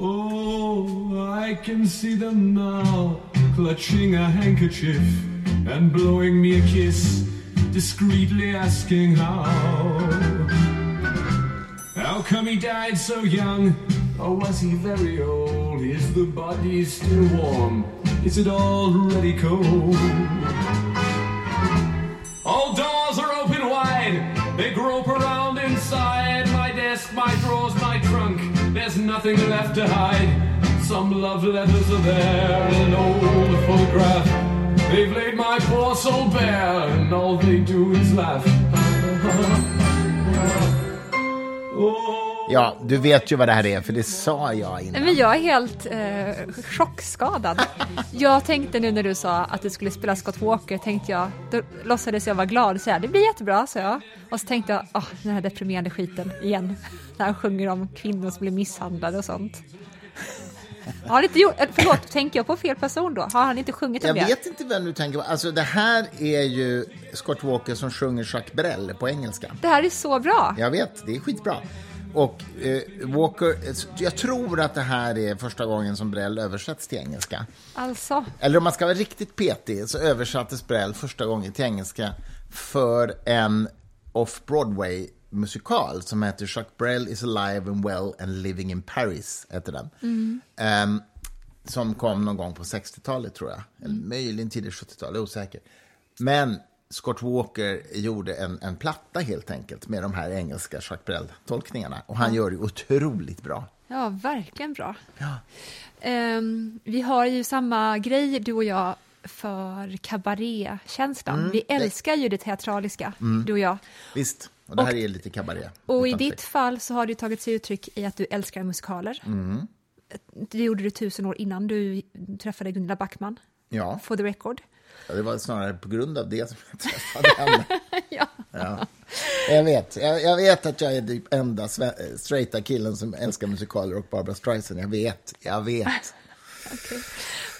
Oh, I can see them now, clutching a handkerchief and blowing me a kiss, discreetly asking how. How come he died so young? Or was he very old? Is the body still warm? Is it already cold? Nothing left to hide. Some love letters are there and an old photograph. They've laid my poor soul bare, and all they do is laugh. oh. Ja, du vet ju vad det här är, för det sa jag innan. Men jag är helt eh, chockskadad. Jag tänkte nu när du sa att du skulle spela Scott Walker, tänkte jag, då låtsades jag vara glad, så här, det blir jättebra, sa jag. Och så tänkte jag, oh, den här deprimerande skiten igen, när han sjunger om kvinnor som blir misshandlade och sånt. Har inte gjort, eh, förlåt, tänker jag på fel person då? Har han inte sjungit om jag det? Jag vet inte vem du tänker på. Alltså, det här är ju Scott Walker som sjunger Jacques Brel på engelska. Det här är så bra. Jag vet, det är skitbra. Och eh, Walker, jag tror att det här är första gången som Brel översätts till engelska. Alltså. Eller om man ska vara riktigt petig så översattes Brel första gången till engelska för en off-Broadway musikal som heter Jacques Brel is alive and well and living in Paris. Heter den. Mm. Um, som kom någon gång på 60-talet, tror jag. Eller möjligen tidigt 70-tal, osäker. Men Scott Walker gjorde en, en platta helt enkelt med de här engelska Jacques Brel-tolkningarna. Och han gör det otroligt bra. Ja, verkligen bra. Ja. Um, vi har ju samma grej, du och jag, för kabarékänslan. Mm, vi älskar det... ju det teatraliska, mm. du och jag. Visst, och det här och, är lite kabaré. Och i ditt fall så har det tagit sig uttryck i att du älskar musikaler. Mm. Det gjorde du tusen år innan du träffade Gunilla Backman. Ja. For the record. Ja, det var snarare på grund av det som jag träffade henne. ja. ja. Jag vet. Jag, jag, vet att jag är den enda straighta killen som älskar musikaler och Barbara Streisand. Jag vet. Jag vet. okay.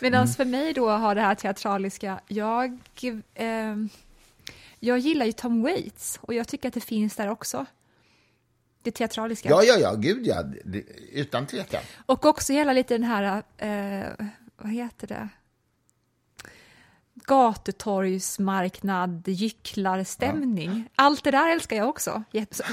Medan mm. för mig då har det här teatraliska, jag, eh, jag gillar ju Tom Waits och jag tycker att det finns där också. Det teatraliska. Ja, ja, ja, gud ja, utan tvekan. Och också hela lite den här, eh, vad heter det? Gatutorgsmarknad, gycklarstämning. Ja. Allt det där älskar jag också.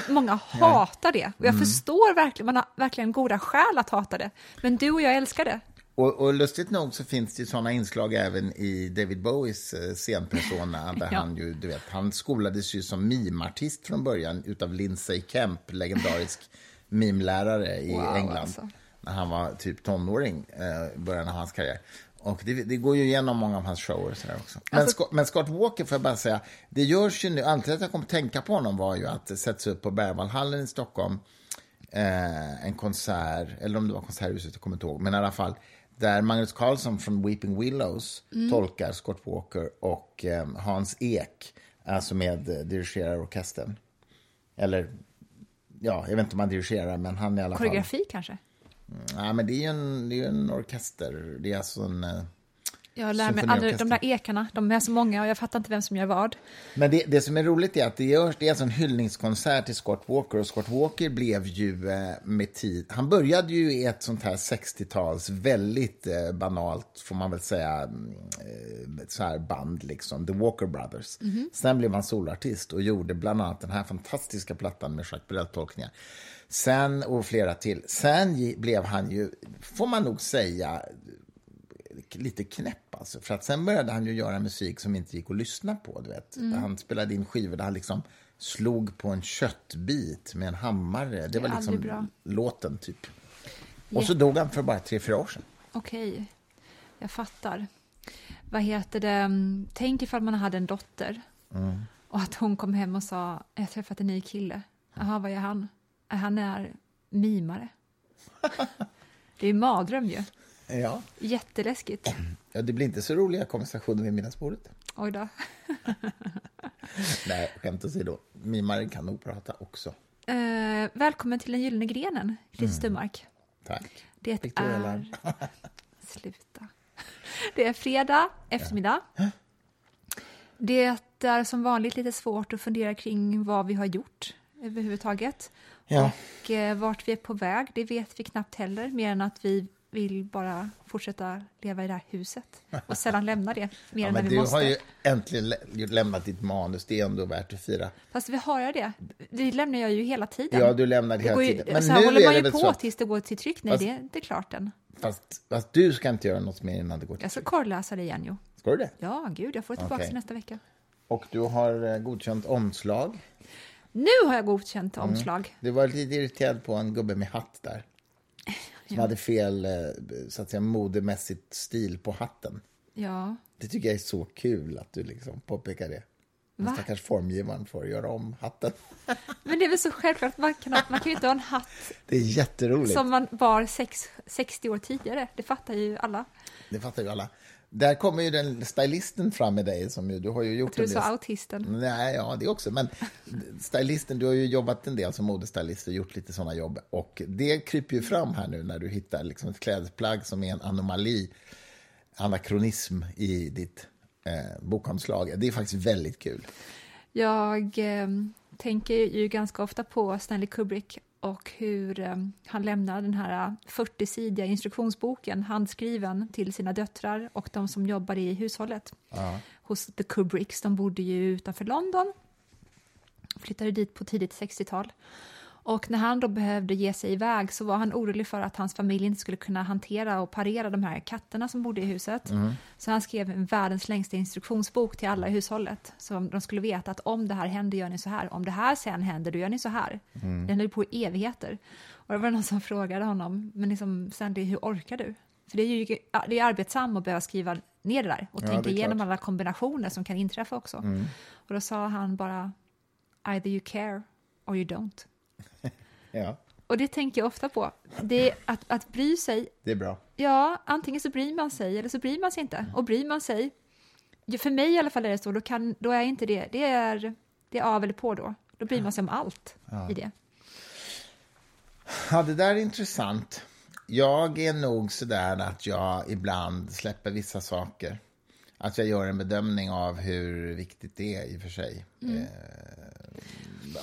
Många hatar det. Och jag mm. förstår verkligen, man har verkligen goda skäl att hata det. Men du och jag älskar det. Och, och lustigt nog så finns det sådana inslag även i David Bowies eh, scenpersona. Där ja. han, ju, du vet, han skolades ju som mimartist från början utav Lindsay Kemp, legendarisk mimlärare i wow, England. Alltså. När han var typ tonåring, eh, början av hans karriär. Och det, det, går ju igenom många av hans shower. Så också. Men, alltså, Scott, men, Scott, Walker, får jag bara säga, det görs ju nu, anledningen till att jag kom att tänka på honom var ju att det sätts upp på Berwaldhallen i Stockholm eh, en konsert, eller om det var Konserthuset, jag kommer inte ihåg, men i alla fall, där Magnus Carlsson från Weeping Willows mm. tolkar Scott Walker och eh, Hans Ek, alltså med eh, dirigerar orkestern. Eller, ja, jag vet inte om han dirigerar, men han i alla Koreografi, fall. Koreografi kanske? Ja, men det är ju en, det är en orkester. Det är alltså en... Eh, jag lär mig aldrig, de där ekarna, de är så många och jag fattar inte vem som gör vad. Men det, det som är roligt är att det görs, det är alltså en hyllningskonsert till Scott Walker och Scott Walker blev ju eh, med tid, han började ju i ett sånt här 60-tals väldigt eh, banalt, får man väl säga, eh, så här band liksom, The Walker Brothers. Mm -hmm. Sen blev han solartist och gjorde bland annat den här fantastiska plattan med Jacques Brel-tolkningar. Sen, och flera till. Sen blev han ju, får man nog säga, lite knäpp. Alltså. För att sen började han ju göra musik som inte gick att lyssna på. Du vet. Mm. Han spelade in skivor där han liksom slog på en köttbit med en hammare. Det var liksom låten, typ. Och så dog han för bara tre, fyra år sedan. Okej, okay. jag fattar. Vad heter det? Tänk ifall man hade en dotter mm. och att hon kom hem och sa jag har träffat en ny kille. Jaha, vad är han? Han är mimare. det är mardröm ju. Ja. Jätteläskigt. Ja, det blir inte så roliga konversationer vid middagsbordet. Oj då. Nej, skämt åsido. Mimare kan nog prata också. Eh, välkommen till den gyllene grenen, Chris mm. Tack. Det Victoria är... Sluta. Det är fredag eftermiddag. Det är som vanligt lite svårt att fundera kring vad vi har gjort överhuvudtaget. Ja. Och eh, vart vi är på väg, det vet vi knappt heller, mer än att vi vill bara fortsätta leva i det här huset och sällan lämna det, mer Ja, än men vi du måste. har ju äntligen lä- lämnat ditt manus, det är ändå värt att fira. Fast vi har ju det. Det lämnar jag ju hela tiden. Ja, du lämnar det det hela ju, tiden. Men så nu håller man ju på så tills det går till tryck. Nej, Fast- det är inte klart än. Fast, fast du ska inte göra något mer innan det går till Jag ska tryck. korrläsa det igen ju. Ska du det? Ja, gud, jag får det tillbaka Okej. nästa vecka. Och du har eh, godkänt omslag. Nu har jag godkänt Mm. omslag. Du var lite irriterad på en gubbe med hatt där. Som hade fel, eh, så att säga, modemässigt stil på hatten. Ja. Det tycker jag är så kul att du liksom påpekar det. Den Va? stackars formgivaren får göra om hatten. Men det är väl så självklart, man kan, ha, man kan ju inte ha en hatt Det är jätteroligt. som man bar sex, 60 år tidigare. Det fattar ju alla. Det fattar ju alla. Där kommer ju den stylisten fram med dig. Som ju, du har ju gjort Jag tror du sa autisten. Nej, ja, det också. Men stylisten, du har ju jobbat en del som modestylist och gjort lite sådana jobb. Och det kryper ju fram här nu när du hittar liksom ett klädesplagg som är en anomali, anakronism i ditt eh, bokomslag. Det är faktiskt väldigt kul. Jag eh, tänker ju ganska ofta på Stanley Kubrick och hur eh, han lämnar den här 40-sidiga instruktionsboken handskriven till sina döttrar och de som jobbar i hushållet hos The Kubricks. De bodde ju utanför London, flyttade dit på tidigt 60-tal. Och när han då behövde ge sig iväg så var han orolig för att hans familj inte skulle kunna hantera och parera de här katterna som bodde i huset. Så han skrev en världens längsta instruktionsbok till alla i hushållet. Så de skulle veta att om det här händer gör ni så här. Om det här sen händer då gör ni så här. Den höll på i evigheter. Och det var någon som frågade honom, men liksom, Sandy, hur orkar du? För det är ju det är arbetsamt att behöva skriva ner det där och Ja, tänka igenom alla kombinationer som kan inträffa också. Och då sa han bara, either you care or you don't. Ja, Och det tänker jag ofta på. Det är att, att bry sig, det är bra. ja, antingen så bryr man sig eller så bryr man sig inte. Och bryr man sig, ja, för mig i alla fall är det så, då, kan, då är inte det, det är, det är av eller på då. Då bryr man sig om allt i det. Ja, det där är intressant. Jag är nog sådär att jag ibland släpper vissa saker. Att jag gör en bedömning av hur viktigt det är i och för sig. Mm. Eh,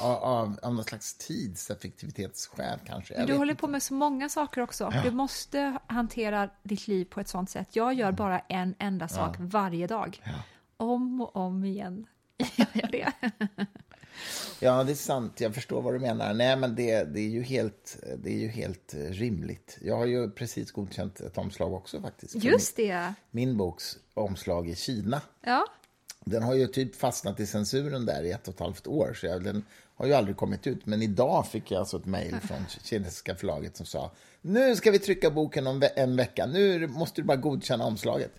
av, av, något slags tidseffektivitetsskäl kanske. Jag Men du håller inte. på med så många saker också. Du måste hantera ditt liv på ett sånt sätt. Jag gör bara en enda sak varje dag. Om och om igen. Jag gör det. Ja, det är sant. Jag förstår vad du menar. Nej, men det, det, är, ju helt, det är ju helt eh, rimligt. Jag har ju precis godkänt ett omslag också faktiskt. Just det. Min, min boks omslag i Kina. Ja, Den har ju typ fastnat i censuren där i ett och ett halvt år, så jag, den har ju aldrig kommit ut. Men idag fick jag alltså ett mejl från kinesiska förlaget som sa nu ska vi trycka boken om en vecka, nu måste du bara godkänna omslaget.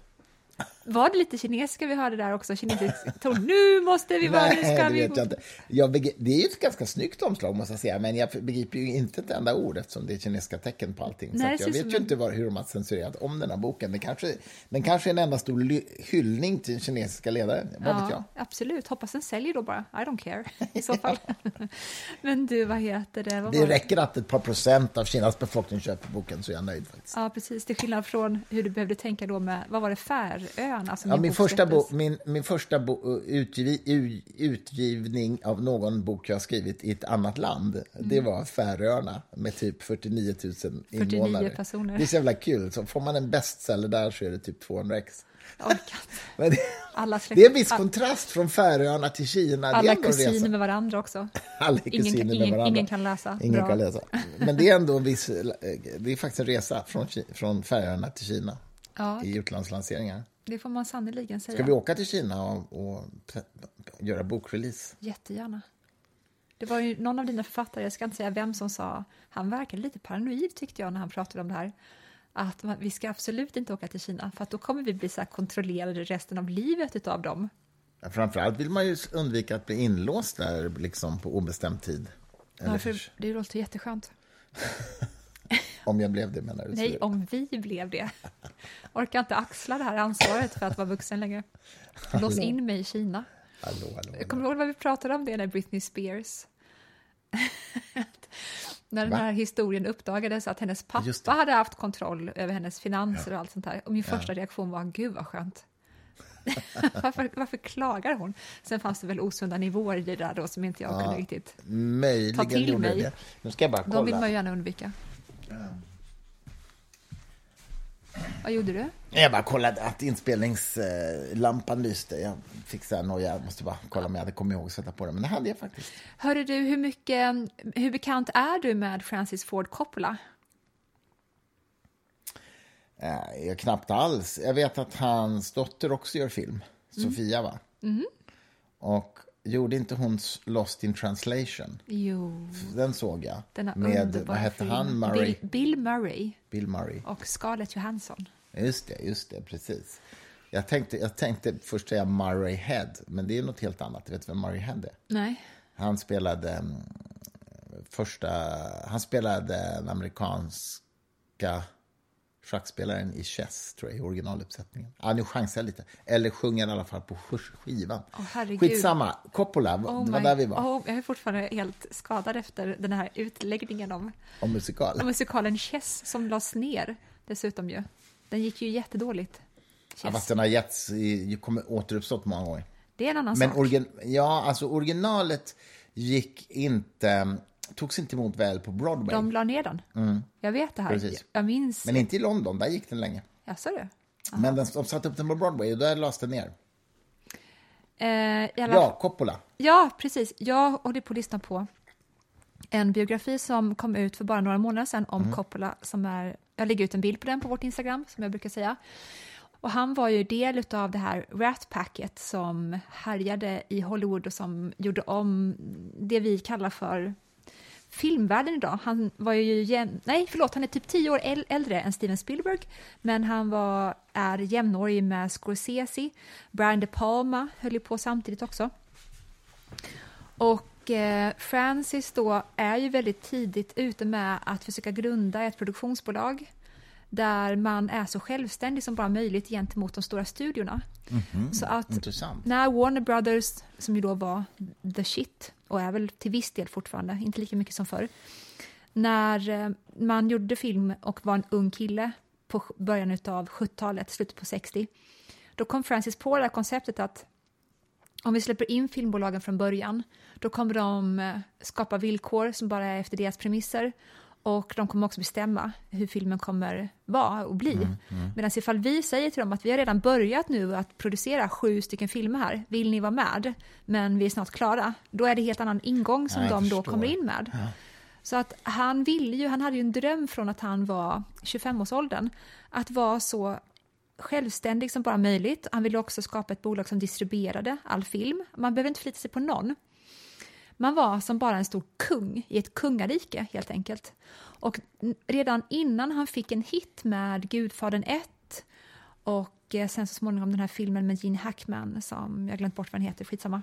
Var det lite kinesiska vi hörde där också? Kinesisk ton. Nu måste vi vara, nu Nej, ska det vi... vet jag inte. Jag begri- det är ju ett ganska snyggt omslag måste jag säga, men jag begriper ju inte ett enda ord eftersom det är kinesiska tecken på allting. Nej, så jag vet ju en- inte var, hur de har censurerat om den här boken. Den kanske, den kanske är en enda stor hyllning till kinesiska ledare, vad vet jag. Ja, absolut. Hoppas den säljer då bara. I don't care i så fall. Men du, vad heter det? Vad Det räcker att ett par procent av Kinas befolkning köper boken så är jag nöjd faktiskt. Ja, precis. Till skillnad från hur du behövde tänka då med, vad var det, Färöarna? Som Ja, din min, första bo, min, min första bo, utgiv, utgivning av någon bok jag skrivit i ett annat land, det Mm. var Färöarna med typ 49 000 invånare. personer. Det är så jävla kul. Så får man en bestseller där så är det typ 200 ex. Men det, Alla släkt- det är en viss kontrast från Färöarna till Kina. det är Alla en kusiner resa. med varandra också. Alla är Ingen, kusiner med ingen, varandra. ingen kan läsa. Ingen Bra. kan läsa. Men det är ändå en viss... Det är faktiskt en resa från, från Färöarna till Kina Ja, i utlandslanseringar. Det får man sannerligen säga. Ska vi åka till Kina och, och göra bokrelease? Jättegärna. Det var ju någon av dina författare, jag ska inte säga vem, som sa, han verkade lite paranoid tyckte jag när han pratade om det här, att man, vi ska absolut inte åka till Kina för att då kommer vi bli så kontrollerade resten av livet utav dem. Ja, Framförallt vill man ju undvika att bli inlåst där liksom på obestämd tid. Eller Ja, för det låter jätteskönt. Om jag blev det menar du? Nej, om vi blev det. Orkar inte axla det här ansvaret för att vara vuxen längre. Lås in mig i Kina. Hallå, hallå, Jag kommer ihåg vad vi pratade om det när Britney Spears när den Va? här historien uppdagades att hennes pappa hade haft kontroll över hennes finanser och allt sånt där. Och min första reaktion var, gud vad skönt. varför, varför klagar hon? Sen fanns det väl osunda nivåer i det där då som inte jag kunde riktigt... Ta till mig. det. Nu ska jag bara De vill man kolla. ju gärna undvika. Vad gjorde du? Jag bara kollade att inspelningslampan lyste. Jag fick så här noja. Jag måste bara kolla om jag hade kommit ihåg att sätta på den. Men det hade jag faktiskt. Hörde du, hur, mycket, hur bekant är du med Francis Ford Coppola? Eh, Jag knappt alls. Jag vet att hans dotter också gör film. Mm. Sofia, va? Och gjorde inte hon Lost in translation? Jo, Den såg jag. denna Med, vad hette han? Murray? Bill, Bill Murray Bill Murray. och Scarlett Johansson. Just det, just det, precis. Jag tänkte, jag tänkte först säga Murray Head, men det är något helt annat. Vet du vem Murray Head är? Nej. Han spelade mm, första... Han spelade den amerikanska schackspelaren i Chess, tror jag, i originaluppsättningen. Ja, nu chansar jag lite. Eller sjunger i alla fall på sk- skivan. Herregud. Skitsamma. Coppola, Oh det var my- där vi var. Oh, jag är fortfarande helt skadad efter den här utläggningen om, Om musikal. om musikalen Chess som lades ner dessutom ju. Den gick ju jättedåligt. Ja, fast den har getts, kommer återuppstått många gånger. Det är en annan Men sak. origin, ja, alltså originalet gick inte, togs inte emot väl på Broadway. De la ner den. Jag vet det här. Mm. Precis. Jag minns. Men inte i London, där gick den länge. Jaså du? Men den, de satte upp den på Broadway och där lades den ner. Eh, alla Ja, Coppola. Ja, precis. Jag håller på att lyssna på en biografi som kom ut för bara några månader sedan om Mm. Coppola. Som är, jag lägger ut en bild på den på vårt Instagram, som jag brukar säga. Och han var ju del av det här Rat Packet som härjade i Hollywood och som gjorde om det vi kallar för filmvärlden idag. Han var ju jäm... Nej, förlåt, han är typ tio år äldre än Steven Spielberg, men han var, är jämnårig med Scorsese. Brian De Palma höll ju på samtidigt också. Och eh, Francis då är ju väldigt tidigt ute med att försöka grunda ett produktionsbolag där man är så självständig som bara möjligt gentemot de stora studiorna. Så att Intressant. när Warner Brothers, som ju då var the shit, och är väl till viss del fortfarande, inte lika mycket som förr, när eh, man gjorde film och var en ung kille på början av 70-talet, slutet på 60, då kom Francis på det här konceptet att om vi släpper in filmbolagen från början, då kommer de eh, skapa villkor som bara är efter deras premisser och de kommer också bestämma hur filmen kommer vara och bli. Medan ifall vi säger till dem att vi har redan börjat nu att producera sju stycken filmer här, vill ni vara med? Men vi är snart klara. Då är det helt annan ingång som Ja, de då förstår. kommer in med. Så att han ville ju, han hade ju en dröm från att han var 25-årsåldern, att vara så självständig som bara möjligt. Han ville också skapa ett bolag som distribuerade all film. Man behöver inte förlita sig på någon. Man var som bara en stor kung i ett kungarike helt enkelt. Och redan innan han fick en hit med Gudfadern 1 och eh, sen så småningom den här filmen med Gene Hackman som jag glömt bort vad den heter, skitsamma.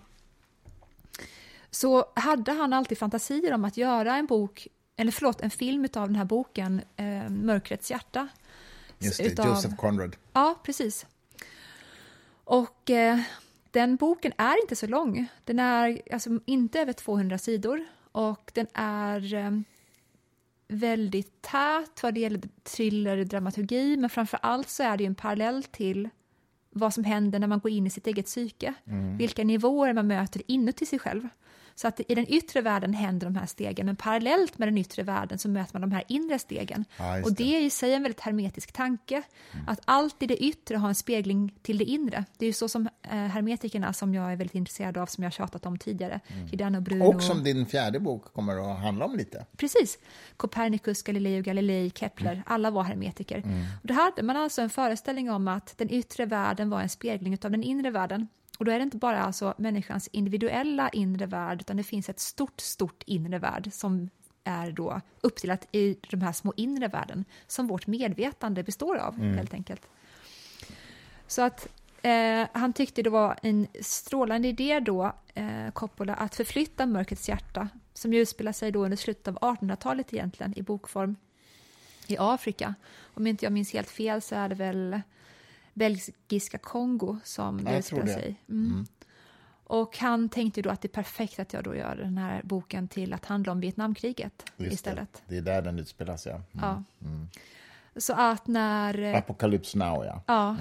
Så hade han alltid fantasier om att göra en bok, eller förlåt, en film av den här boken eh, Mörkrets hjärta. Just det, Utav- Joseph Conrad. Ja, precis. Och eh, den boken är inte så lång. Den är alltså inte över 200 sidor och den är eh, väldigt tät vad det gäller thriller, dramaturgi, men framför allt så är det en parallell till vad som händer när man går in i sitt eget psyke. Vilka nivåer man möter inuti sig själv. Så att i den yttre världen händer de här stegen, men parallellt med den yttre världen så möter man de här inre stegen. Ja, just och det. det är i sig en väldigt hermetisk tanke, att allt i det yttre har en spegling till det inre. Det är ju så som eh, hermetikerna, som jag är väldigt intresserad av, som jag har tjatat om tidigare, Giordano och Bruno. Och som din fjärde bok kommer att handla om lite. Precis. Copernicus, Galileo Galilei, Kepler, alla var hermetiker. Och då hade man alltså en föreställning om att den yttre världen var en spegling av den inre världen. Och då är det inte bara alltså människans individuella inre värld, utan det finns ett stort, stort inre värld som är då uppdelat i de här små inre världen som vårt medvetande består av, helt enkelt. Så att eh, han tyckte det var en strålande idé då, eh, Coppola, att förflytta Mörkrets hjärta, som ju utspelar sig då under slutet av 1800-talet egentligen, i bokform, i Afrika. Om inte jag minns helt fel så är det väl belgiska Kongo som Ja, det utspelar sig i. Mm. Och han tänkte då att det är perfekt att jag då gör den här boken till att handla om Vietnamkriget Just istället. Det. det är där den utspelas, ja. Mm. Ja. Så att när... Apocalypse now, ja. Ja.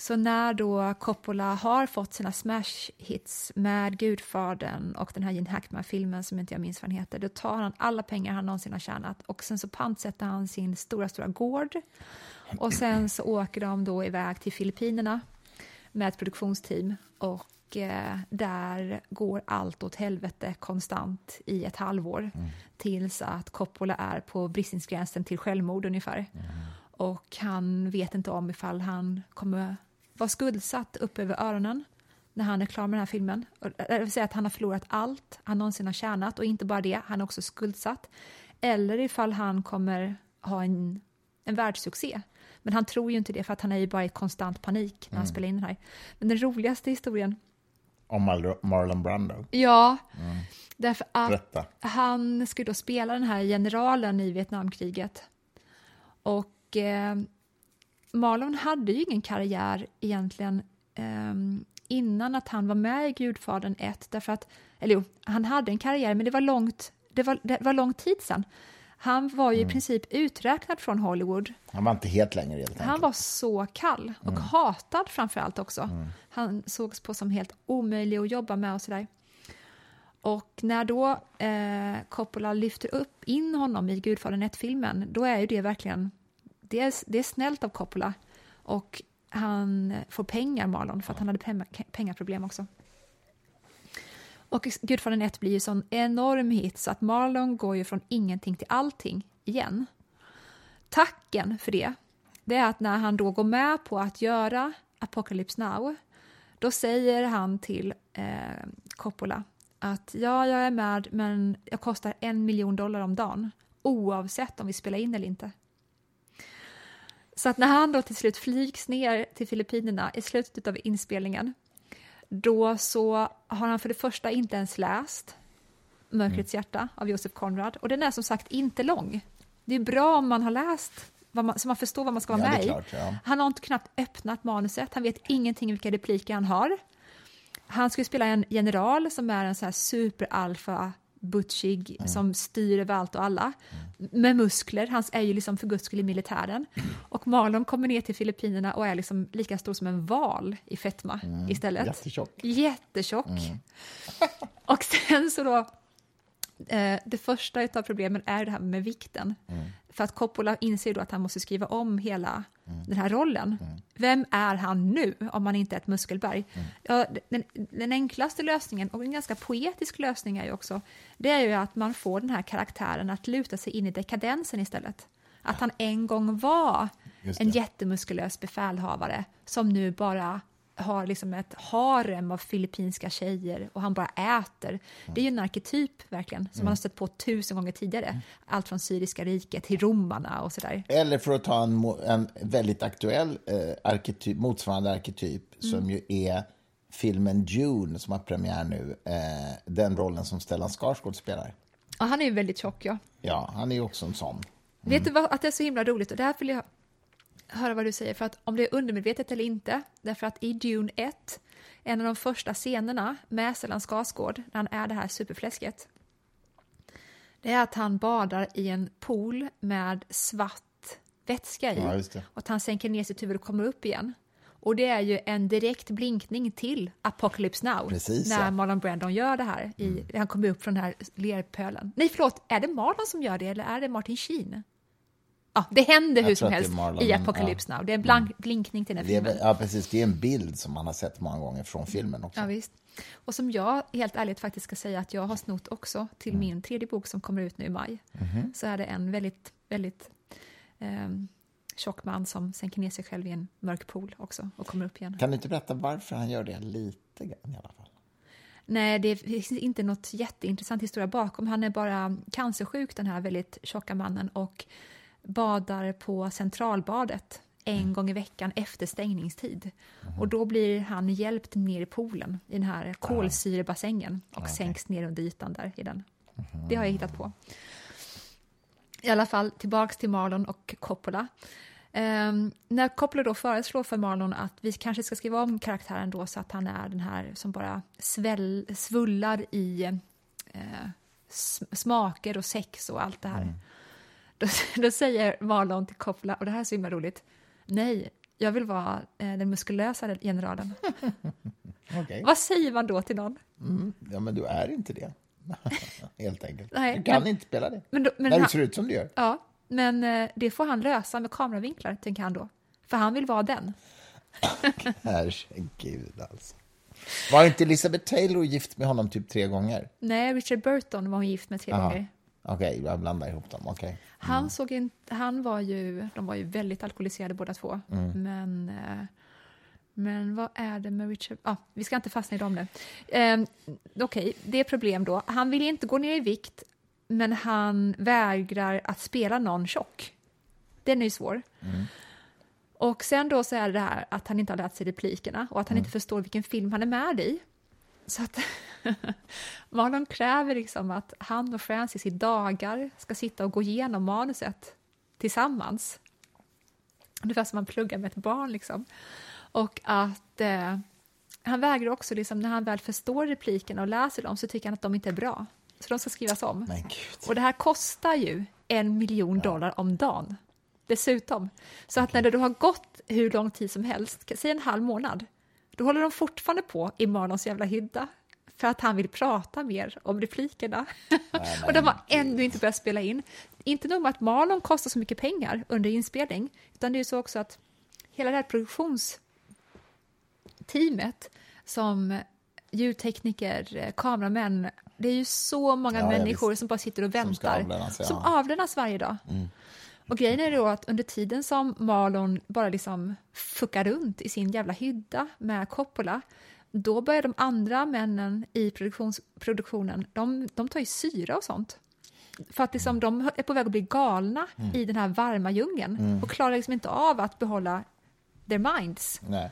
Så när då Coppola har fått sina smash hits med Gudfadern och den här Gene Hackman-filmen som inte jag minns vad den heter, då tar han alla pengar han någonsin har tjänat och sen så pantsätter han sin stora, stora gård och sen så åker de då iväg till Filippinerna med ett produktionsteam och eh, där går allt åt helvete konstant i ett halvår mm. tills att Coppola är på bristningsgränsen till självmord ungefär. Mm. Och han vet inte om ifall han kommer vara skuldsatt upp över öronen när han är klar med den här filmen. Det vill säga att han har förlorat allt han någonsin har tjänat och inte bara det, han är också skuldsatt. Eller ifall han kommer ha en, en världssuccé. Men han tror ju inte det för att han är ju bara i konstant panik när han mm. spelar in den här. Men den roligaste historien om Marlon Brando? Ja, mm. därför att Rätta. han skulle då spela den här generalen i Vietnamkriget. Och eh, Marlon hade ju ingen karriär egentligen eh, innan att han var med i Gudfadern 1, därför att, eller jo, han hade en karriär, men det var långt, det var, det var lång tid sedan. Han var ju mm. i princip uträknad från Hollywood. Han var inte helt längre. Helt han var så kall och mm. hatad framför allt också. Mm. Han sågs på som helt omöjlig att jobba med och sådär. Och när då eh, Coppola lyfter upp in honom i Gudfadern 1-filmen, då är ju det verkligen, det är, det är snällt av Coppola. Och han får pengar, Marlon, för att han hade pengaproblem också. Och Gudfadern 1 blir ju sån enorm hit så att Marlon går ju från ingenting till allting igen. Tacken för det, det är att när han då går med på att göra Apocalypse Now, då säger han till eh, Coppola att ja, jag är med, men jag kostar en miljon dollar om dagen oavsett om vi spelar in eller inte. Så att när han då till slut flygs ner till Filippinerna i slutet av inspelningen då så har han för det första inte ens läst Mörkrets mm. hjärta av Josef Konrad och den är som sagt inte lång. Det är bra om man har läst man, så man förstår vad man ska vara ja, med klart, ja. i. Han har inte knappt öppnat manuset, han vet ingenting vilka repliker han har. Han ska spela en general som är en så här superalfa butchig mm. som styr över allt och alla. Mm. Med muskler, han är ju liksom för guds skull i militären. Och Marlon kommer ner till Filippinerna och är liksom lika stor som en val i fetma mm. istället. Jättetjock. Jättetjock. Mm. och sen så då, det första av problemen är det här med vikten. Mm. För att Coppola inser då att han måste skriva om hela mm. den här rollen. Mm. Vem är han nu om han inte är ett muskelberg? Mm. Ja, den, den, enklaste lösningen, och en ganska poetisk lösning är ju också, det är ju att man får den här karaktären att luta sig in i dekadensen istället. Att han en gång var en jättemuskulös befälhavare som nu bara har liksom ett harem av filippinska tjejer och han bara äter. Det är ju en arketyp verkligen som mm. man har stött på tusen gånger tidigare. Mm. Allt från Syriska riket till romarna och sådär. Eller för att ta en, en väldigt aktuell eh, arketyp, motsvarande arketyp mm. som ju är filmen Dune som har premiär nu. Eh, den rollen som Stellan Skarsgård spelar. Ja, han är ju väldigt tjock, ja. Ja, han är ju också en sån. Mm. Vet du vad, att det är så himla roligt? Och det här vill jag höra vad du säger, för att om det är undermedvetet eller inte, därför att i Dune 1, en av de första scenerna med Stellan Skarsgård, när han är det här superfläsket, det är att han badar i en pool med svart vätska i ja, och att han sänker ner sitt huvud och kommer upp igen. Och det är ju en direkt blinkning till Apocalypse Now, Precis, när ja. Marlon Brandon gör det här. I, mm. Han kommer upp från den här lerpölen. Nej, förlåt, är det Marlon som gör det eller är det Martin Sheen? Ja, det händer hur som helst i Apocalypse ja. Now. Det är en blank, mm. blinkning till den här filmen. ja, precis. Det är en bild som man har sett många gånger från filmen också. Ja, visst. Och som jag helt ärligt faktiskt ska säga att jag har snott också till mm. min tredje bok som kommer ut nu i maj. Mm. Så är det en väldigt, väldigt eh, tjock man som sänker ner sig själv i en mörk pool också och kommer upp igen. Kan du inte berätta varför han gör det lite grann i alla fall? Nej, det finns inte något jätteintressant historia bakom. Han är bara cancersjuk, den här väldigt tjocka mannen. Och badar på Centralbadet en mm. gång i veckan efter stängningstid. Mm. Och då blir han hjälpt ner i poolen, i den här kolsyrebassängen och okay. sänks ner under ytan där i den. Mm. Det har jag hittat på. I alla fall, tillbaks till Marlon och Coppola. Um, när Coppola då föreslår för Marlon att vi kanske ska skriva om karaktären då så att han är den här som bara sväll, svullar i uh, smaker och sex och allt det här. Mm. Då, då säger Marlon till Coppola, och det här är så himla roligt, nej, Jag vill vara eh, den muskulösa generalen. Okej. Vad säger man då till någon? Mm. Ja, men du är inte det. Helt enkelt. Nej, du kan men- inte spela det. Men, då, men, När du ser ut som du gör. ja, men eh, det får han lösa med kameravinklar, tänker han då. För han vill vara den. Herregud, alltså. Var inte Elizabeth Taylor gift med honom typ tre gånger? Nej, Richard Burton var hon gift med tre Aha. gånger. Okej, jag blandar ihop dem. Okej. Han såg in, han var ju, de var ju väldigt alkoholiserade båda två. Mm. Men, eh, men vad är det med Richard? Ah, vi ska inte fastna i dem nu. Eh, Okej, det är problem då. Han vill inte gå ner i vikt, men han vägrar att spela någon tjock. Den är ju svår. Och sen då så är det här att han inte har lärt sig replikerna och att han inte förstår vilken film han är med i. Så att Marlon kräver liksom att han och Francis i dagar ska sitta och gå igenom manuset tillsammans. Ungefär som man pluggar med ett barn. Liksom. Och att eh, han vägrar också, liksom, när han väl förstår replikerna och läser dem, så tycker han att de inte är bra. Så de ska skrivas om. Och det här kostar ju en miljon dollar om dagen. Dessutom. Så att när det då har gått hur lång tid som helst, säg en halv månad, då håller de fortfarande på i Marlons jävla hydda. För att han vill prata mer om replikerna. och de har ännu inte börjat spela in. Inte nog med att Marlon kostar så mycket pengar under inspelning, utan det är så också att hela det här produktionsteamet som ljudtekniker, eh, kameramän, det är ju så många Ja, människor som bara sitter och Som väntar. avlönas, ja. som avlönas varje dag. Och grejen är då att under tiden som Marlon bara liksom fuckar runt i sin jävla hydda med Coppola, då börjar de andra männen i produktionen, de, de tar ju syra och sånt. För att liksom, de är på väg att bli galna i den här varma djungeln och klarar liksom inte av att behålla their minds. Nej.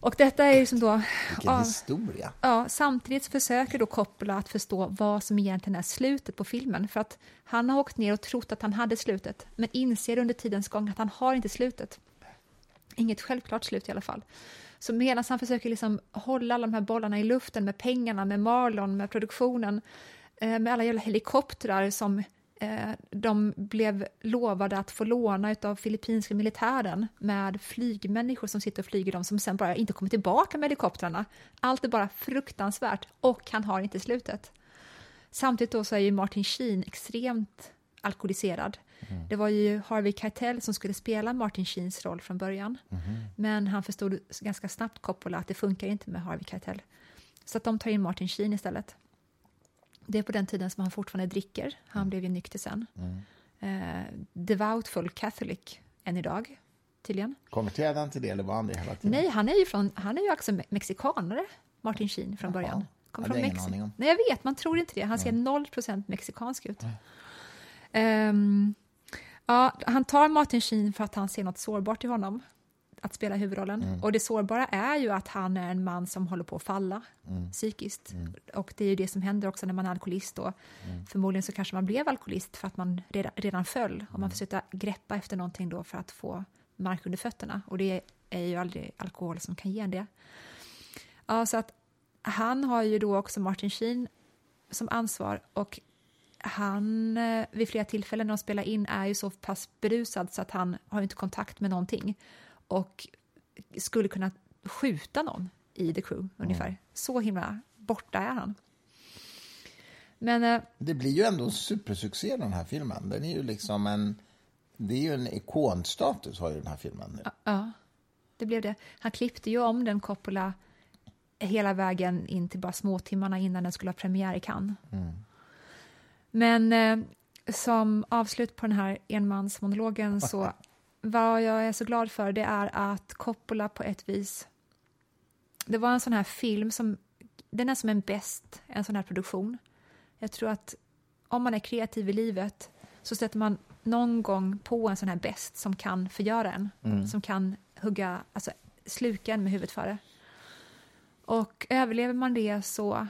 Och detta är liksom då... Vilken ja, historia. Ja, samtidigt försöker då Coppola att förstå vad som egentligen är slutet på filmen. För att han har åkt ner och trott att han hade slutet, men inser under tidens gång att han har inte slutet. Inget självklart slut i alla fall. Så medan han försöker liksom hålla alla de här bollarna i luften med pengarna, med Marlon, med produktionen, eh, med alla jävla helikoptrar som eh, de blev lovade att få låna av filippinska militären med flygmänniskor som sitter och flyger dem som sen bara inte kommer tillbaka med helikoptrarna. Allt är bara fruktansvärt och han har inte slutet. Samtidigt då så är ju Martin Sheen extremt alkoholiserad. Det var ju Harvey Keitel som skulle spela Martin Sheens roll från början. Men han förstod ganska snabbt Coppola att det funkar inte med Harvey Keitel. Så att de tar in Martin Sheen istället. Det är på den tiden som han fortfarande dricker. Han blev ju nykter sen. Eh, devoutful Catholic än idag, tydligen. Konverterade han till det eller var han det hela tiden? Nej, han är ju, från, han är ju också me- mexikanare, Martin Sheen, från Jaha. början. Hade från jag ingen Mexi- aning om. Nej, jag vet, man tror inte det. Han ser 0% mexikansk ut. Ehm, ja, han tar Martin Sheen för att han ser något sårbart i honom, att spela huvudrollen. Mm. Och det sårbara är ju att han är en man som håller på att falla Mm. psykiskt. Och det är ju det som händer också när man är alkoholist. Då. Mm. Förmodligen så kanske man blev alkoholist för att man redan, redan föll och Mm. man försökte greppa efter någonting då för att få mark under fötterna. Och det är ju aldrig alkohol som kan ge det. Ja, så att han har ju då också Martin Sheen som ansvar och han eh, vid flera tillfällen när de spelar in är ju så pass berusad så att han har inte kontakt med någonting och skulle kunna skjuta någon i The Crew ungefär. Så himla borta är han. Men eh, Det blir ju ändå en supersuccé den här filmen. Den är ju liksom en... Det är ju en ikonstatus har ju den här filmen nu. Ja, det blev det. Han klippte ju om den Coppola hela vägen in till bara småtimmarna innan den skulle ha premiär i Cannes. Men eh, som avslut på den här enmansmonologen så vad jag är så glad för det är att Coppola på ett vis det var en sån här film som den är som en bäst, en sån här produktion. Jag tror att om man är kreativ i livet så sätter man någon gång på en sån här bäst som kan förgöra en, som kan hugga, alltså sluka en med huvudet före. Och överlever man det så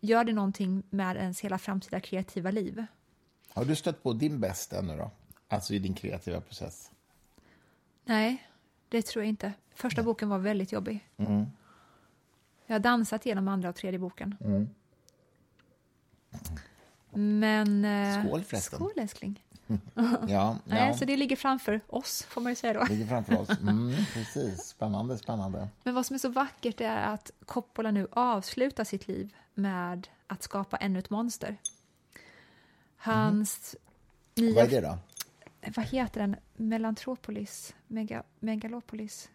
gör det någonting med ens hela framtida kreativa liv. Har du stött på din bäst ännu då? Alltså i din kreativa process? Nej, det tror jag inte. Första boken var väldigt jobbig. Jag har dansat genom andra och tredje boken. Men... eh, Skål förresten. Skål älskling. Ja, Nej, ja. så det ligger framför oss, får man ju säga då. ligger framför oss. Mm, precis. Spännande, spännande. Men vad som är så vackert är att Coppola nu avslutar sitt liv med att skapa ännu ett monster. Hans nya... Vad är det då? Vad heter den? Melantropolis? Mega, Megalopolis?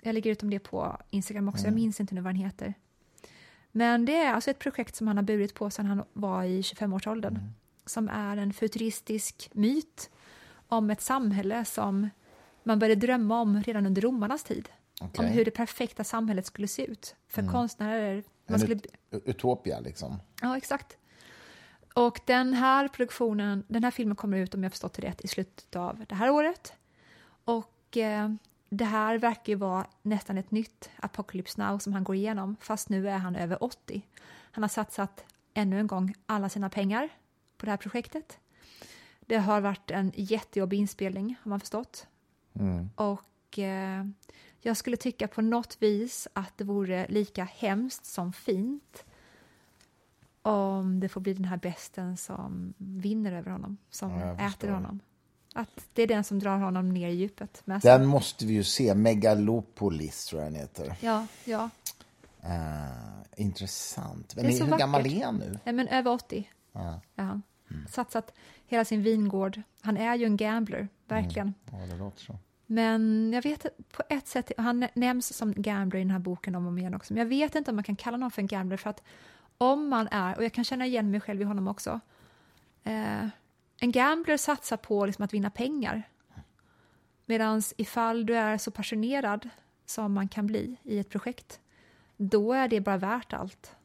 Jag lägger ut om det på Instagram också. Jag minns inte nu vad den heter. Men det är alltså ett projekt som han har burit på sedan han var i 25-årsåldern. Som är en futuristisk myt om ett samhälle som man började drömma om redan under romarnas tid. Okej. Om hur det perfekta samhället skulle se ut för konstnärer. Man skulle, ut- utopia, liksom. ja, exakt. Och den här produktionen, den här filmen kommer ut om jag förstått det rätt i slutet av det här året. Och eh, det här verkar ju vara nästan ett nytt Apocalypse Now som han går igenom, fast nu är han över 80. Han har satsat ännu en gång alla sina pengar på det här projektet. Det har varit en jättejobbig inspelning, har man förstått. Och eh, jag skulle tycka på något vis att det vore lika hemskt som fint om det får bli den här besten som vinner över honom, som Ja, äter honom. Att det är den som drar honom ner i djupet med. Den måste vi ju se. Megalopolis, tror jag den heter. Ja, ja. Eh, intressant. Men Det är hur så gammal vackert. är han nu? Nej, men över 80 Ja. är han. Satsat hela sin vingård. Han är ju en gambler, verkligen. Ja, det låter så. Men jag vet på ett sätt, han nämns som gambler i den här boken om och igen också, men jag vet inte om man kan kalla någon för en gambler för att om man är, och jag kan känna igen mig själv i honom också, eh, en gambler satsar på liksom att vinna pengar. Medan ifall du är så passionerad som man kan bli i ett projekt, då är det bara värt allt.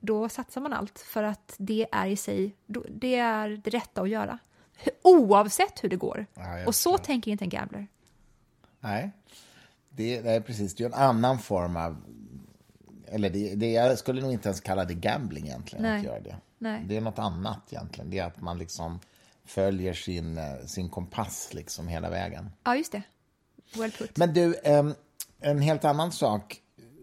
Då satsar man allt för att det är i sig, det är det rätta att göra. Oavsett hur det går. Ja, och så tänker inte en gambler. Nej, det, det är precis. Det är en annan form av... Eller det, det, jag skulle nog inte ens kalla det gambling egentligen, Nej. att göra det. Nej. Det är något annat egentligen. Det är att man liksom följer sin, eh, sin kompass liksom hela vägen. Ja, just det. Well put. Men du, en helt annan sak.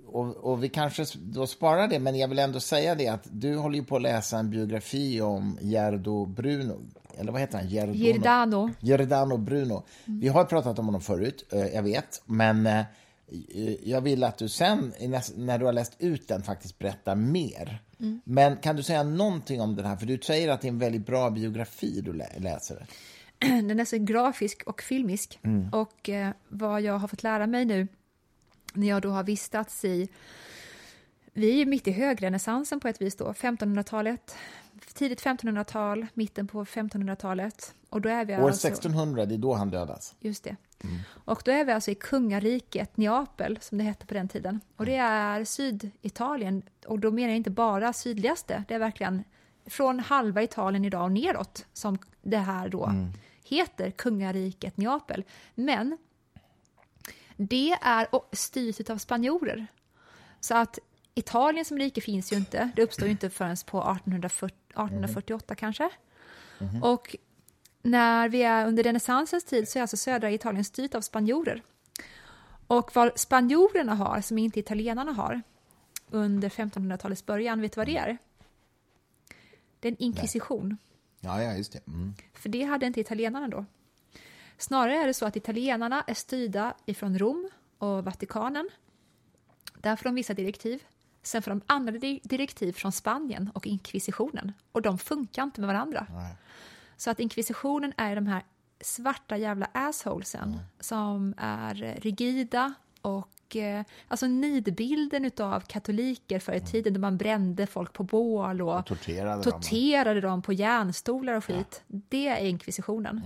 Och, och vi kanske då sparar det, men jag vill ändå säga det att du håller ju på att läsa en biografi om Gerdo Bruno. Eller vad heter han? Gerdono. Giordano. Giordano Bruno. Vi har pratat om honom förut, eh, jag vet. Men eh, jag vill att du sen, när du har läst ut den, faktiskt berättar mer. Men kan du säga någonting om den här? För du säger att det är en väldigt bra biografi du lä- läser. Den är så grafisk och filmisk. Mm. Och eh, vad jag har fått lära mig nu när jag då har vistats i... Vi är ju mitt i högrenässansen på ett vis då, 1500-talet. Tidigt 1500-tal, mitten på 1500-talet. Och då är vi År alltså... 1600, det är då han dödas. Just det. Och då är vi alltså i kungariket Neapel, som det hette på den tiden. Och det är Syditalien, och då menar jag inte bara sydligaste, det är verkligen från halva Italien idag och neråt som det här då heter, kungariket Neapel. Men det är styrt av spanjorer. Så att Italien som rike finns ju inte, det uppstår ju inte förrän på 1840, 1848 kanske. Och när vi är under renässansens tid så är alltså södra Italien styrt av spanjorer. Och vad spanjorerna har, som inte italienarna har, under 1500-talets början, vet du vad det är? Det är en inkvisition. Ja, ja, just det. Mm. För det hade inte italienarna då. Snarare är det så att italienarna är styrda ifrån Rom och Vatikanen. Där får de vissa direktiv. Sen får de andra di- direktiv från Spanien och inkvisitionen. Och de funkar inte med varandra. Så att inkvisitionen är de här svarta jävla assholesen som är rigida och eh, alltså nidbilden av katoliker förr i tiden då man brände folk på bål och, Och torterade dem. torterade dem på järnstolar och skit. Det är inkvisitionen.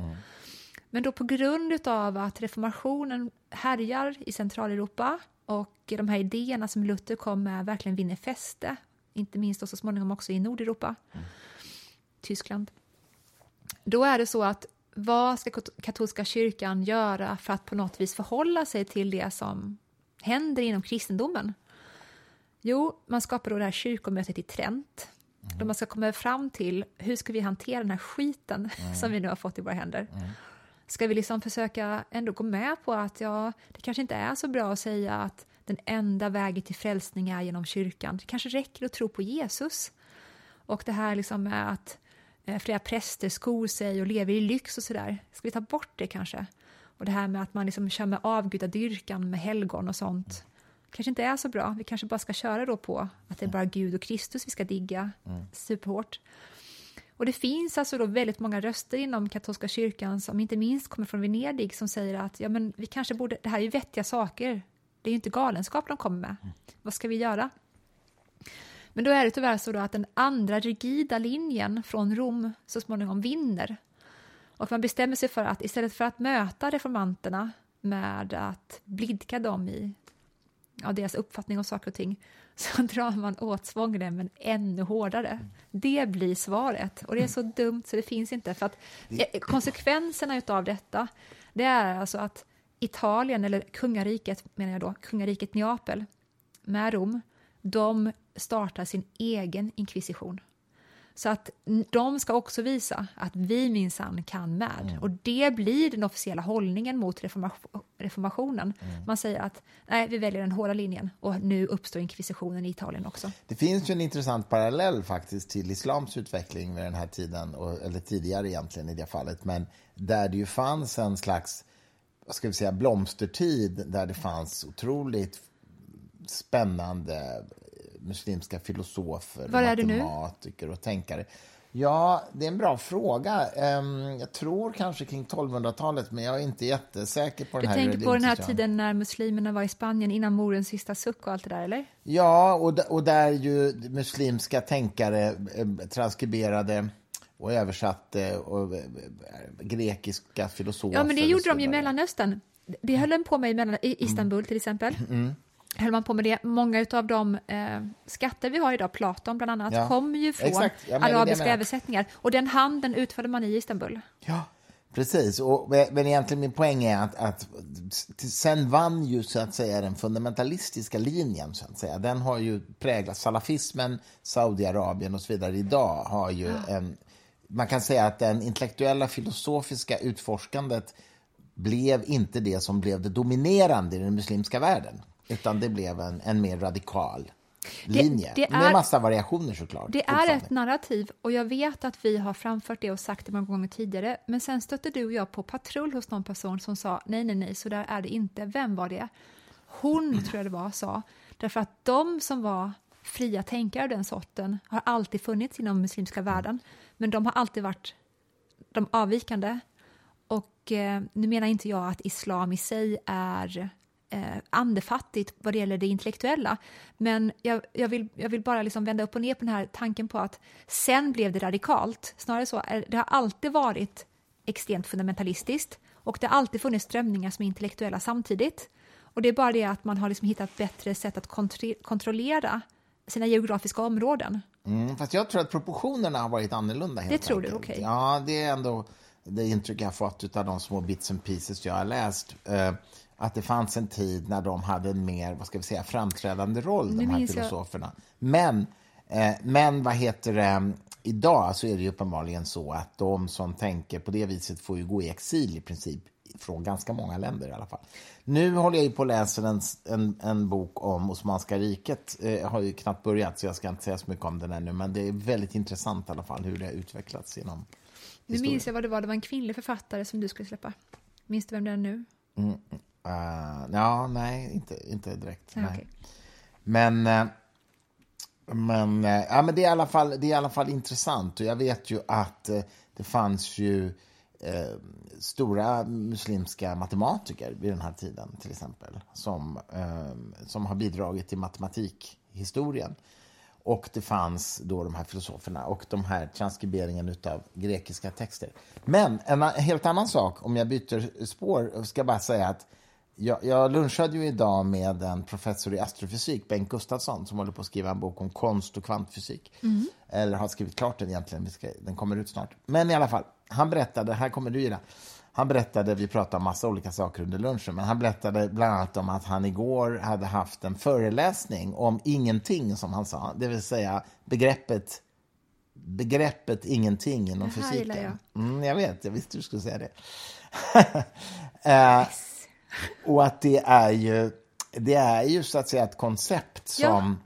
Men då på grund av att reformationen härjar i Centraleuropa och de här idéerna som Luther kom med verkligen vinner fäste, inte minst och så småningom också i Nordeuropa, Tyskland. Då är det så att vad ska kat- katolska kyrkan göra för att på något vis förhålla sig till det som händer inom kristendomen? Jo, man skapar då det här kyrkomötet i Trent. Då man ska komma fram till hur ska vi hantera den här skiten som vi nu har fått i våra händer. Ska vi liksom försöka ändå gå med på att ja, det kanske inte är så bra att säga att den enda vägen till frälsning är genom kyrkan. Det kanske räcker att tro på Jesus. Och det här liksom med att eh, flera präster skor sig och lever i lyx och sådär. Ska vi ta bort det kanske? Och det här med att man liksom kör med avgudadyrkan med helgon och sånt kanske inte är så bra. Vi kanske bara ska köra då på att det är bara Gud och Kristus vi ska digga mm. superhårt. Och det finns alltså då väldigt många röster inom katolska kyrkan som inte minst kommer från Venedig som säger att ja, men vi kanske borde, det här är ju vettiga saker. Det är ju inte galenskap de kommer med. Mm. Vad ska vi göra? Men då är det tyvärr så att den andra rigida linjen från Rom så småningom vinner. Och man bestämmer sig för att istället för att möta reformanterna med att blidka dem i ja, deras uppfattning om saker och ting så drar man åt svångremmen ännu hårdare. Det blir svaret och det är så dumt så det finns inte. För att eh, konsekvenserna av detta det är alltså att Italien, eller kungariket menar jag då, kungariket Neapel med Rom, de startar sin egen inkvisition. Så att de ska också visa att vi minsann kan med. Mm. Och det blir den officiella hållningen mot reformationen. Mm. Man säger att nej, vi väljer den hårda linjen och nu uppstår inkvisitionen i Italien också. Det finns ju en intressant parallell faktiskt till islams utveckling vid den här tiden, eller tidigare egentligen i det fallet, men där det ju fanns en slags vad ska vi säga, blomstertid där det fanns otroligt spännande muslimska filosofer, Var är matematiker och tänkare. Ja, det är en bra fråga. Ehm, jag tror kanske kring 1200-talet, men jag är inte jättesäker på du den här Du tänker på den här tiden när muslimerna var i Spanien innan morens sista suck och allt det där, eller? Ja, och, och där ju muslimska tänkare eh, transkriberade och översatte och eh, grekiska filosofer. Ja, men det gjorde de ju i Mellanöstern. Det höll de på med i Istanbul till exempel. Mm höll man på med det. Många av de eh, skatter vi har idag, Platon bland annat, ja. kommer ju från ja, arabiska översättningar. Och den handeln utförde man i Istanbul. Ja, precis. Och, men egentligen min poäng är att, att sen vann ju så att säga den fundamentalistiska linjen, så att säga. Den har ju präglat salafismen, Saudiarabien och så vidare idag har ju ja. en... Man kan säga att den intellektuella filosofiska utforskandet blev inte det som blev det dominerande i den muslimska världen. Utan det blev en, en mer radikal linje. Det, det med massa variationer såklart. Det är ett narrativ och jag vet att vi har framfört det och sagt det många gånger tidigare. Men sen stötte du och jag på patrull hos någon person som sa nej, nej, nej, så där är det inte. Vem var det? Hon, tror jag det var, sa. Därför att de som var fria tänkare av den sorten har alltid funnits inom muslimska världen. Men de har alltid varit de avvikande. Och eh, nu menar inte jag att islam i sig är eh, andefattigt vad det gäller det intellektuella. Men jag, jag, vill, jag vill bara liksom vända upp och ner på den här tanken på att sen blev det radikalt. Snarare så, det har alltid varit extremt fundamentalistiskt och det har alltid funnits strömningar som är intellektuella samtidigt. Och det är bara det att man har liksom hittat bättre sätt att kontro kontrollera sina geografiska områden. Mm, fast jag tror att proportionerna har varit annorlunda. Helt det tror enkelt. du? Okay. Ja, det är ändå det intryck jag har fått av de små bits and pieces jag har läst. Att det fanns en tid när de hade en mer vad ska vi säga, framträdande roll, de här filosoferna. Men, eh, men vad heter det, idag så är det ju uppenbarligen så att de som tänker på det viset får ju gå i exil i princip från ganska många länder i alla fall. Nu håller jag ju på att läsa en, en, en bok om Osmanska riket. Eh, jag har ju knappt börjat så jag ska inte säga så mycket om den ännu, men det är väldigt intressant i alla fall hur det har utvecklats genom Nu minns jag vad det var, det var en kvinnlig författare som du skulle släppa. Minns du vem det är nu? Mm. Uh, ja, nej, inte, inte direkt. Okay. Men, uh, men, uh, ja, men det, är i alla fall, det är i alla fall intressant. Och jag vet ju att det fanns ju stora muslimska matematiker vid den här tiden, till exempel, som, som har bidragit till matematikhistorien. Och det fanns då de här filosoferna och de här transkriberingen av grekiska texter. Men en helt annan sak, om jag byter spår, ska bara säga att jag, jag lunchade ju idag med en professor i astrofysik, Bengt Gustafsson, som håller på att skriva en bok om konst och kvantfysik. Mm. Eller har skrivit klart den egentligen, den kommer ut snart. Men i alla fall, han berättade, här kommer du gilla, han berättade, vi pratade om massa olika saker under lunchen, men han berättade bland annat om att han igår hade haft en föreläsning om ingenting, som han sa, det vill säga begreppet begreppet ingenting inom det här fysiken. Jag. Mm, jag vet, jag visste du skulle säga det. uh, och att det är ju, det är ju så att säga ett koncept som...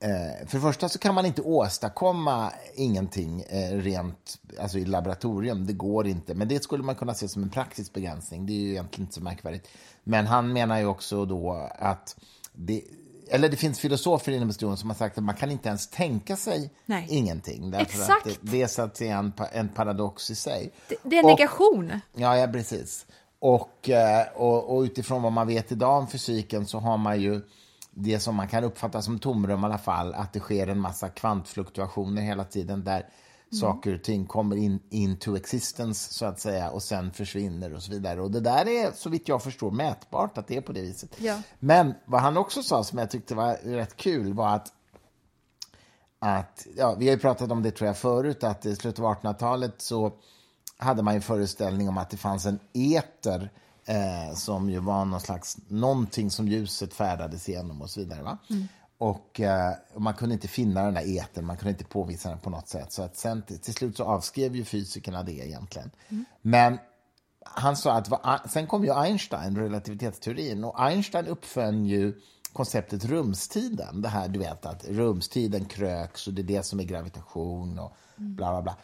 Eh, för det första så kan man inte åstadkomma ingenting eh, rent alltså i laboratorium. Det går inte. Men det skulle man kunna se som en praktisk begränsning. Det är ju egentligen inte så märkvärdigt. Men han menar ju också då att det, eller det finns filosofer inom historien som har sagt att man kan inte ens tänka sig Nej. ingenting. Exakt. Att det, det är så att säga en, en paradox i sig. Det, det är en Och- negation. Ja, ja precis. Och, eh, och, och utifrån vad man vet idag om fysiken så har man ju det som man kan uppfatta som tomrum i alla fall, att det sker en massa kvantfluktuationer hela tiden där saker och ting kommer in into existence så att säga och sen försvinner och så vidare. Och det där är så vitt jag förstår mätbart att det är på det viset. Ja. Men vad han också sa som jag tyckte var rätt kul var att att, ja, vi har ju pratat om det tror jag förut, att i slutet av 1800-talet så hade man ju föreställning om att det fanns en eter eh, som ju var någon slags, någonting som ljuset färdades igenom och så vidare. Va? Och, eh, man kunde inte finna den där etern, man kunde inte påvisa den på något sätt. Så att sen till, till slut så avskrev ju fysikerna det egentligen. Men han sa att va- sen kom ju Einstein, relativitetsteorin, och Einstein uppfann ju konceptet rumstiden. Det här du vet att rumstiden kröks och det är det som är gravitation och bla bla bla.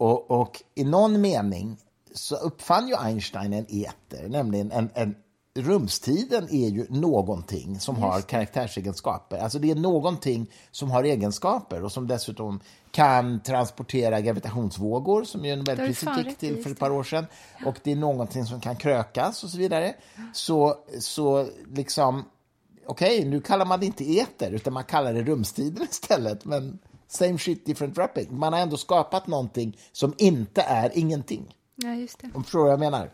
Och, och i någon mening så uppfann ju Einstein en eter, nämligen en, en rumstiden är ju någonting som har karaktärsegenskaper. Alltså det är någonting som har egenskaper och som dessutom kan transportera gravitationsvågor som ju Nobelpriset gick till för ett par år sedan. Och det är någonting som kan krökas och så vidare. Så, så liksom, okej, nu kallar man det inte eter utan man kallar det rumstiden istället. Men same shit, different wrapping. Man har ändå skapat någonting som inte är ingenting. Ja, just det. Om förstår vad jag menar?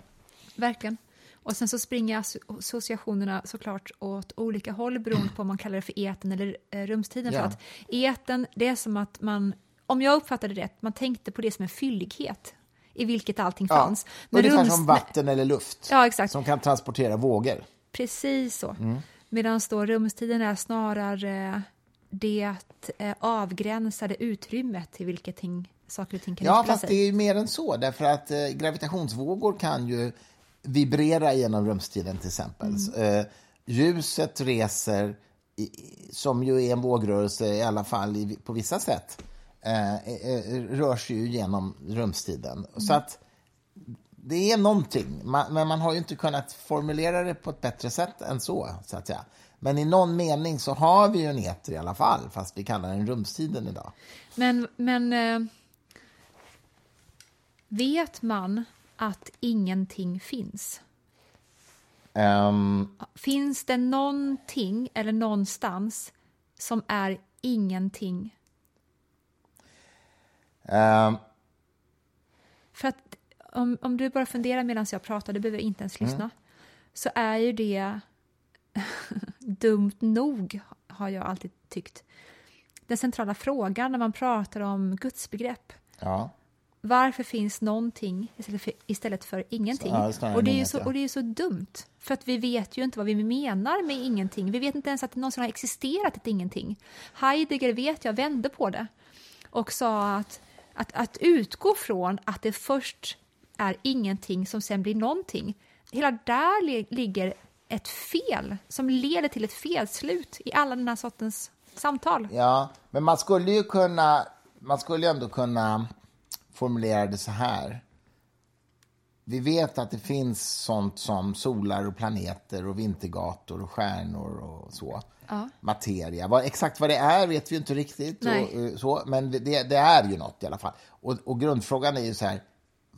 Verkligen. Och sen så springer asso- associationerna såklart åt olika håll beroende på om man kallar det för eten eller eh, rumstiden. Ja. För att eten, det är som att man, om jag uppfattade det rätt, man tänkte på det som en fyllighet i vilket allting fanns. Ungefär rums- som vatten eller luft Ja, exakt. som kan transportera vågor. Precis så. Mm. Medan då rumstiden är snarare det eh, avgränsade utrymmet i vilket ting, saker och ting kan Ja, fast sig. det är ju mer än så. Därför att eh, gravitationsvågor kan ju vibrera genom rumstiden till exempel. Mm. Eh, ljuset reser, i, som ju är en vågrörelse i alla fall i, på vissa sätt, eh, eh, rör sig ju genom rumstiden. Så Mm. att det är någonting, man, men man har ju inte kunnat formulera det på ett bättre sätt än så, så att säga. Men i någon mening så har vi ju en eter i alla fall, fast vi kallar den rumstiden idag. Men, men eh, vet man att ingenting finns? Ehm, Finns det någonting eller någonstans som är ingenting? ehm, För att om, om du bara funderar medan jag pratar, du behöver inte ens lyssna, så är ju det dumt nog, har jag alltid tyckt. Den centrala frågan när man pratar om gudsbegrepp. ja. Varför finns någonting istället för, istället för ingenting? Ja, snarare och, det är ju inget, så, ja. och det är så dumt, för att vi vet ju inte vad vi menar med ingenting. Vi vet inte ens att det någonsin har existerat ett ingenting. Heidegger vet jag vände på det och sa att, att, att utgå från att det först är ingenting som sen blir någonting. Hela där li- ligger ett fel som leder till ett felslut i alla den här sortens samtal. Ja, men man skulle ju kunna, man skulle ju ändå kunna formulera det så här. Vi vet att det finns sånt som solar och planeter och vintergator och stjärnor och så. Ja. Materia. Vad, exakt vad det är vet vi inte riktigt. Nej. Och, eh, så, men det, det är ju något i alla fall. Och, och grundfrågan är ju så här.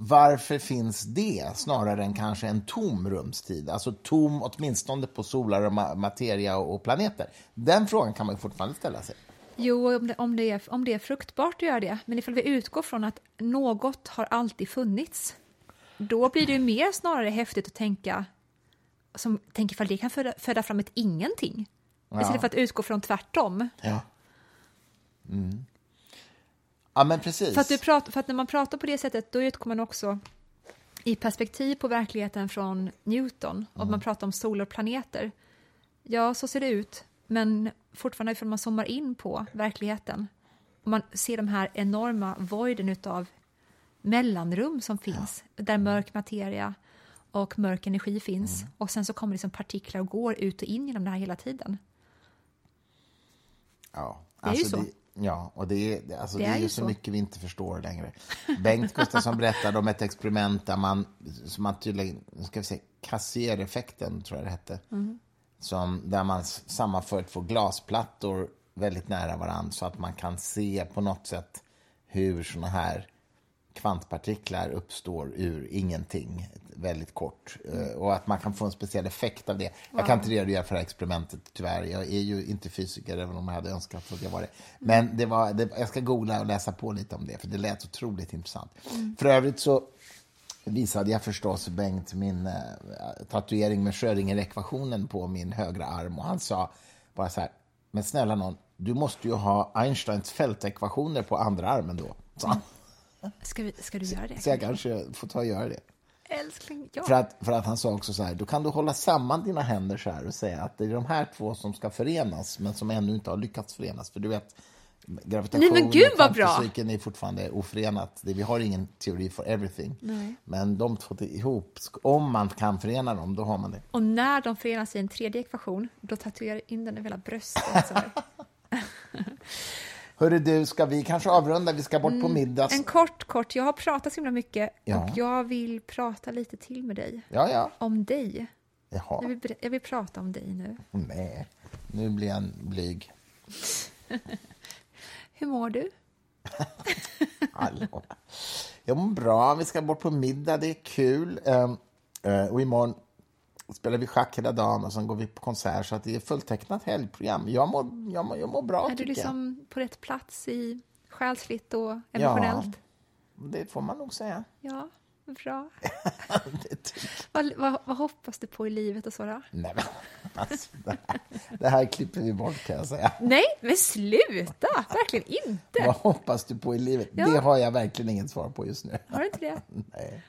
Varför finns det snarare än kanske en tom rumstid? Alltså tom åtminstone på solar och ma- materia och, planeter. Den frågan kan man fortfarande ställa sig. Jo, om det, om, det är, om det är fruktbart att göra det. Men ifall vi utgår från att något har alltid funnits, då blir det ju mer snarare häftigt att tänka, som, tänk ifall det kan föda, föda fram ett ingenting. Istället för att utgå från tvärtom. Ja. Mm. Ja, men precis. För att, du prat, för att när man pratar på det sättet, då utgår man också i perspektiv på verkligheten från Newton. Och man pratar om solar och planeter. Ja, så ser det ut. Men fortfarande ifall man zoomar in på verkligheten och man ser de här enorma voiden utav mellanrum som finns, där mörk materia och mörk energi finns. Och sen så kommer liksom partiklar och går ut och in genom det här hela tiden. Ja. Det är ju så. Det, ja, och det är, alltså, Det det är, ju så så. mycket vi inte förstår längre. Bengt Gustafsson berättade om ett experiment där man, som man tydligen, ska vi säga, kassereffekten tror jag det hette. Mm. Som, där man sammanför två glasplattor väldigt nära varandra så att man kan se på något sätt hur såna här kvantpartiklar uppstår ur ingenting, väldigt kort. Eh, Och att man kan få en speciell effekt av det. Jag kan inte redogöra för det här experimentet tyvärr. Jag är ju inte fysiker, även om jag hade önskat att jag var det. Men det var, det, jag ska googla och läsa på lite om det, för det lät otroligt intressant. För övrigt så visade jag förstås Bengt min eh, tatuering med Schrödinger-ekvationen på min högra arm och han sa bara så här, men snälla någon, du måste ju ha Einsteins fältekvationer på andra armen då. Så, Ska, vi, ska du göra det? så jag kanske får ta och göra det. Älskling, ja. För att, för att han sa också så här, då kan du hålla samman dina händer så här och säga att det är de här två som ska förenas, men som ännu inte har lyckats förenas. För du vet, gravitation Nej, men gud, vad bra! är fortfarande oförenat. Vi har ingen teori for everything. Nej. Men de två ihop, om man kan förena dem, då har man det. Och när de förenas i en tredje ekvation, då tatuerar jag in den över hela bröstet. Hörru du, ska vi kanske avrunda? Vi ska bort på middag. Mm. En kort, kort. Jag har pratat så himla mycket Ja. och jag vill prata lite till med dig. Ja, ja. Om dig. Jag Jaha. vill, ber- jag vill prata om dig nu. Nej, nu blir jag blyg. Hur mår du? Hallå. Jag mår bra. Vi ska bort på middag. Det är kul. Um, uh, och imorgon spelar vi schack hela dagen och sen går vi på konsert. Så att det är fulltecknat helgprogram. Jag mår, jag mår, jag mår bra, Är du liksom på rätt plats i själsligt och jag. emotionellt? Ja, det får man nog säga. Ja, bra. Vad, vad, vad hoppas du på i livet och så då? Nej, men alltså, det, här, det här klipper vi bort, kan jag säga. Nej, men sluta! Verkligen inte! Vad hoppas du på i livet? Ja. Det har jag verkligen inget svar på just nu. Har du inte det? Nej.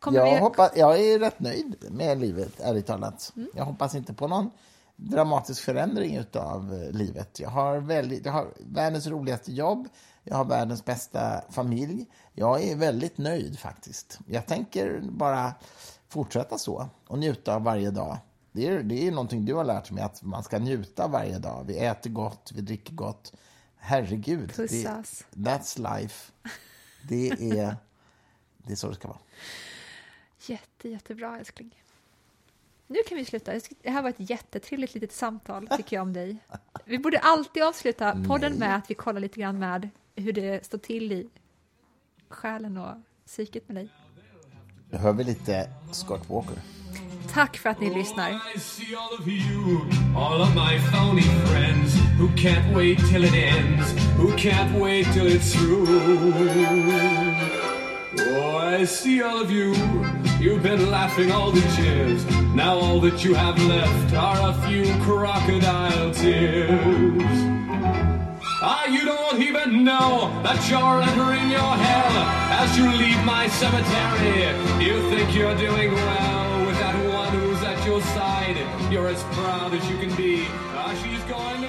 Kommer Jag, vi... hoppas, jag är rätt nöjd med livet, ärligt talat. Mm. Jag hoppas inte på någon dramatisk förändring av livet. Jag har, väldigt, jag har världens roligaste jobb, jag har världens bästa familj. Jag är väldigt nöjd faktiskt. Jag tänker bara fortsätta så och njuta av varje dag. Det är, det är någonting du har lärt mig, att man ska njuta varje dag. Vi äter gott, vi dricker gott. Herregud. Det, Pussas. that's life. Det är, det är så det ska vara. Jätte, jättebra älskling. Nu kan vi sluta. Det här var ett jättetrevligt litet samtal tycker jag om dig. Vi borde alltid avsluta podden med att vi kollar lite grann med hur det står till i själen och psyket med dig. Då hör vi lite Scott Walker. Tack för att ni lyssnar. I see all of you, all of my phony friends who can't wait till it ends, who can't wait till it's through. Oh, I see all of you, you've been laughing all the years. Now all that you have left are a few crocodile tears. Ah, you don't even know that you're entering your hell as you leave my cemetery. You think you're doing well with that one who's at your side. You're as proud as you can be. Ah, she's going